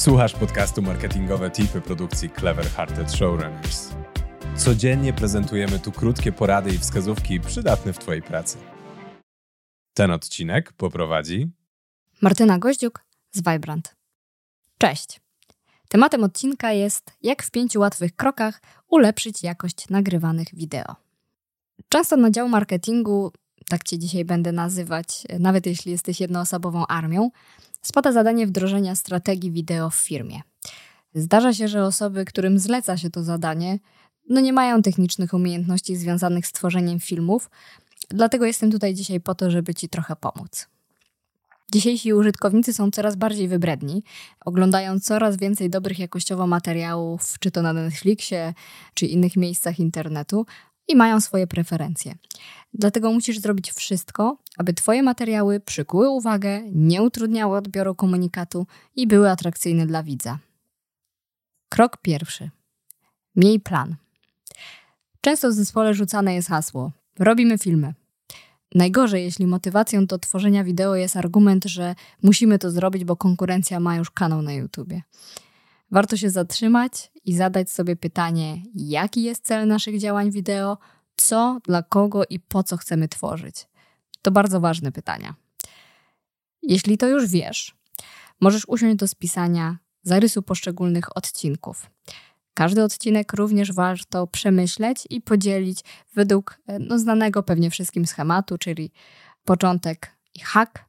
Słuchasz podcastu Marketingowe Tipy produkcji Clever Hearted Showrunners. Codziennie prezentujemy tu krótkie porady i wskazówki przydatne w Twojej pracy. Ten odcinek poprowadzi Martyna Goździuk z Vibrant. Cześć. Tematem odcinka jest jak w pięciu łatwych krokach ulepszyć jakość nagrywanych wideo. Często na dział marketingu, tak Cię dzisiaj będę nazywać, nawet jeśli jesteś jednoosobową armią, spada zadanie wdrożenia strategii wideo w firmie. Zdarza się, że osoby, którym zleca się to zadanie, no nie mają technicznych umiejętności związanych z tworzeniem filmów, dlatego jestem tutaj dzisiaj po to, żeby Ci trochę pomóc. Dzisiejsi użytkownicy są coraz bardziej wybredni, oglądają coraz więcej dobrych jakościowo materiałów, czy to na Netflixie, czy innych miejscach internetu, i mają swoje preferencje. Dlatego musisz zrobić wszystko, aby Twoje materiały przykuły uwagę, nie utrudniały odbioru komunikatu i były atrakcyjne dla widza. Krok pierwszy. Miej plan. Często w zespole rzucane jest hasło: robimy filmy. Najgorzej, jeśli motywacją do tworzenia wideo jest argument, że musimy to zrobić, bo konkurencja ma już kanał na YouTubie. Warto się zatrzymać i zadać sobie pytanie, jaki jest cel naszych działań wideo, co, dla kogo i po co chcemy tworzyć. To bardzo ważne pytania. Jeśli to już wiesz, możesz usiąść do spisania zarysu poszczególnych odcinków. Każdy odcinek również warto przemyśleć i podzielić według e, no, znanego pewnie wszystkim schematu, czyli początek i hak,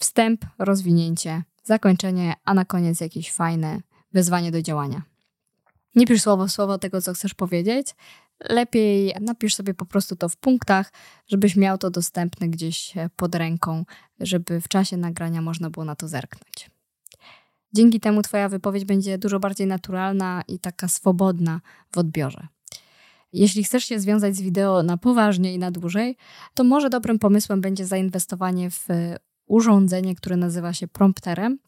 wstęp, rozwinięcie, zakończenie, a na koniec jakieś fajne wezwanie do działania. Nie pisz słowo w słowo tego, co chcesz powiedzieć. Lepiej napisz sobie po prostu to w punktach, żebyś miał to dostępne gdzieś e, pod ręką, żeby w czasie nagrania można było na to zerknąć. Dzięki temu Twoja wypowiedź będzie dużo bardziej naturalna i taka swobodna w odbiorze. Jeśli chcesz się związać z wideo na poważnie i na dłużej, to może dobrym pomysłem będzie zainwestowanie w e, urządzenie, które nazywa się prompterem,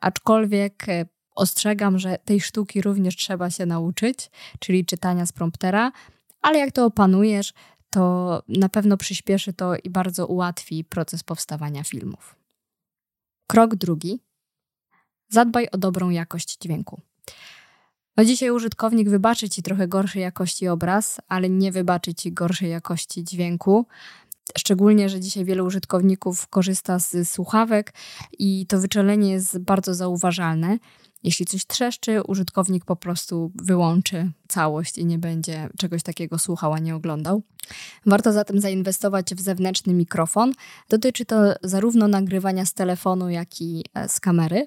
aczkolwiek e, ostrzegam, że tej sztuki również trzeba się nauczyć, czyli czytania z promptera, ale jak to opanujesz, to na pewno przyspieszy to i bardzo ułatwi proces powstawania filmów. Krok drugi. Zadbaj o dobrą jakość dźwięku. No dzisiaj użytkownik wybaczy ci trochę gorszej jakości obraz, ale nie wybaczy ci gorszej jakości dźwięku. Szczególnie, że dzisiaj wielu użytkowników korzysta z słuchawek i to wyczelenie jest bardzo zauważalne. Jeśli coś trzeszczy, użytkownik po prostu wyłączy całość i nie będzie czegoś takiego słuchał, a nie oglądał. Warto zatem zainwestować w zewnętrzny mikrofon. Dotyczy to zarówno nagrywania z telefonu, jak i e, z kamery.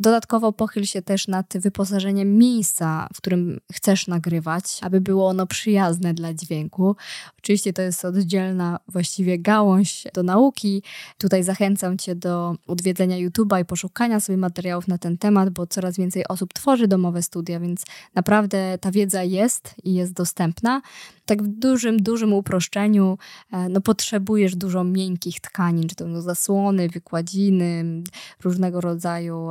Dodatkowo pochyl się też nad wyposażeniem miejsca, w którym chcesz nagrywać, aby było ono przyjazne dla dźwięku. Oczywiście to jest oddzielna właściwie gałąź do nauki. Tutaj zachęcam Cię do odwiedzenia YouTube'a i poszukania sobie materiałów na ten temat, bo coraz więcej osób tworzy domowe studia, więc naprawdę ta wiedza jest i jest dostępna. Tak w dużym, dużym uproszczeniu e, no, potrzebujesz dużo miękkich tkanin, czy to no, zasłony, wykładziny, różnego rodzaju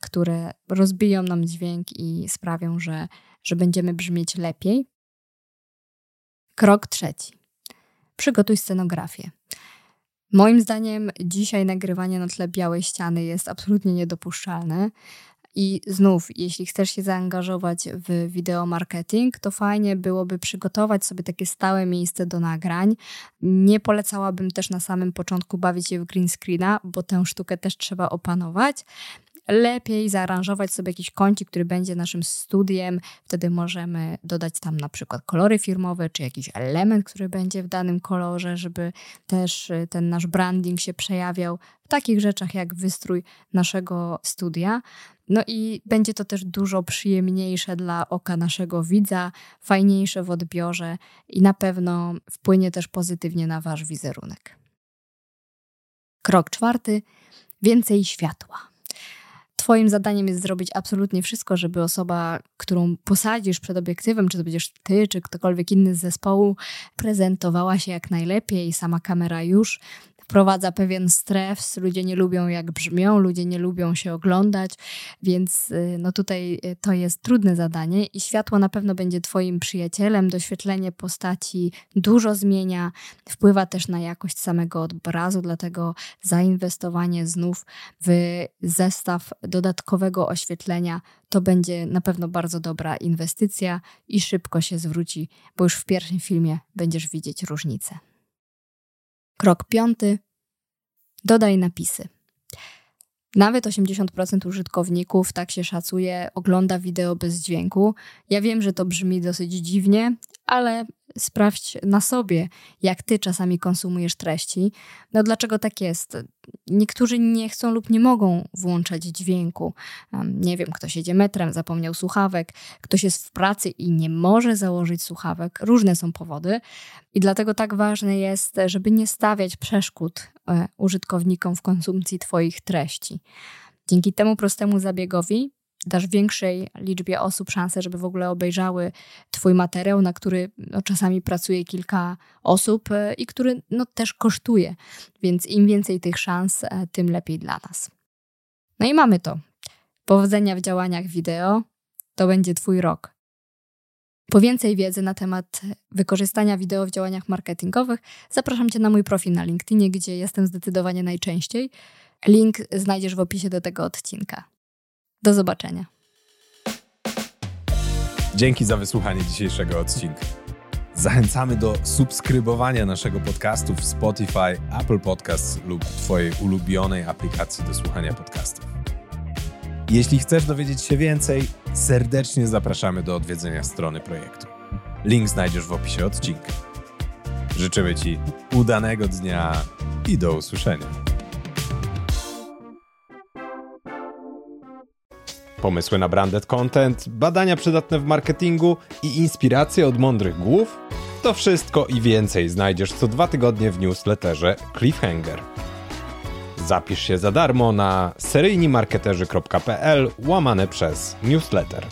które rozbiją nam dźwięk i sprawią, że, że będziemy brzmieć lepiej. Krok trzeci. Przygotuj scenografię. Moim zdaniem dzisiaj nagrywanie na tle białej ściany jest absolutnie niedopuszczalne. I znów, jeśli chcesz się zaangażować w wideo marketing, to fajnie byłoby przygotować sobie takie stałe miejsce do nagrań. Nie polecałabym też na samym początku bawić się w green screena, bo tę sztukę też trzeba opanować lepiej zaaranżować sobie jakiś kącik, który będzie naszym studiem. Wtedy możemy dodać tam na przykład kolory firmowe, czy jakiś element, który będzie w danym kolorze, żeby też y, ten nasz branding się przejawiał w takich rzeczach jak wystrój naszego studia. No i będzie to też dużo przyjemniejsze dla oka naszego widza, fajniejsze w odbiorze i na pewno wpłynie też pozytywnie na Wasz wizerunek. Krok czwarty: więcej światła. Twoim zadaniem jest zrobić absolutnie wszystko, żeby osoba, którą posadzisz przed obiektywem, czy to będziesz ty, czy ktokolwiek inny z zespołu, prezentowała się jak najlepiej. Sama kamera już wprowadza pewien stres. Ludzie nie lubią, jak brzmią, ludzie nie lubią się oglądać, więc y, no tutaj y, to jest trudne zadanie i światło na pewno będzie Twoim przyjacielem. Doświetlenie postaci dużo zmienia, wpływa też na jakość samego obrazu, dlatego zainwestowanie znów w zestaw dodatkowego oświetlenia to będzie na pewno bardzo dobra inwestycja i szybko się zwróci, bo już w pierwszym filmie będziesz widzieć różnicę. Krok piąty. Dodaj napisy. Nawet 80% użytkowników, tak się szacuje, ogląda wideo bez dźwięku. Ja wiem, że to brzmi dosyć dziwnie, ale sprawdź na sobie, jak ty czasami konsumujesz treści. No dlaczego tak jest? Niektórzy nie chcą lub nie mogą włączać dźwięku. Nie wiem, ktoś jedzie metrem, zapomniał słuchawek, ktoś jest w pracy i nie może założyć słuchawek. Różne są powody i dlatego tak ważne jest, żeby nie stawiać przeszkód e, użytkownikom w konsumpcji Twoich treści. Dzięki temu prostemu zabiegowi dasz większej liczbie osób szansę, żeby w ogóle obejrzały Twój materiał, na który no, czasami pracuje kilka osób e, i który no, też kosztuje. Więc im więcej tych szans, e, tym lepiej dla nas. No i mamy to. Powodzenia w działaniach wideo to będzie Twój rok. Po więcej wiedzy na temat wykorzystania wideo w działaniach marketingowych zapraszam Cię na mój profil na LinkedInie, gdzie jestem zdecydowanie najczęściej. Link znajdziesz w opisie do tego odcinka. Do zobaczenia. Dzięki za wysłuchanie dzisiejszego odcinka. Zachęcamy do subskrybowania naszego podcastu w Spotify, Apple Podcasts lub Twojej ulubionej aplikacji do słuchania podcastów. Jeśli chcesz dowiedzieć się więcej, serdecznie zapraszamy do odwiedzenia strony projektu. Link znajdziesz w opisie odcinka. Życzymy Ci udanego dnia i do usłyszenia. Pomysły na branded content, badania przydatne w marketingu i inspiracje od mądrych głów? To wszystko i więcej znajdziesz co dwa tygodnie w newsletterze Cliffhanger. Zapisz się za darmo na seryjnimarketerzy.pl łamane przez newsletter.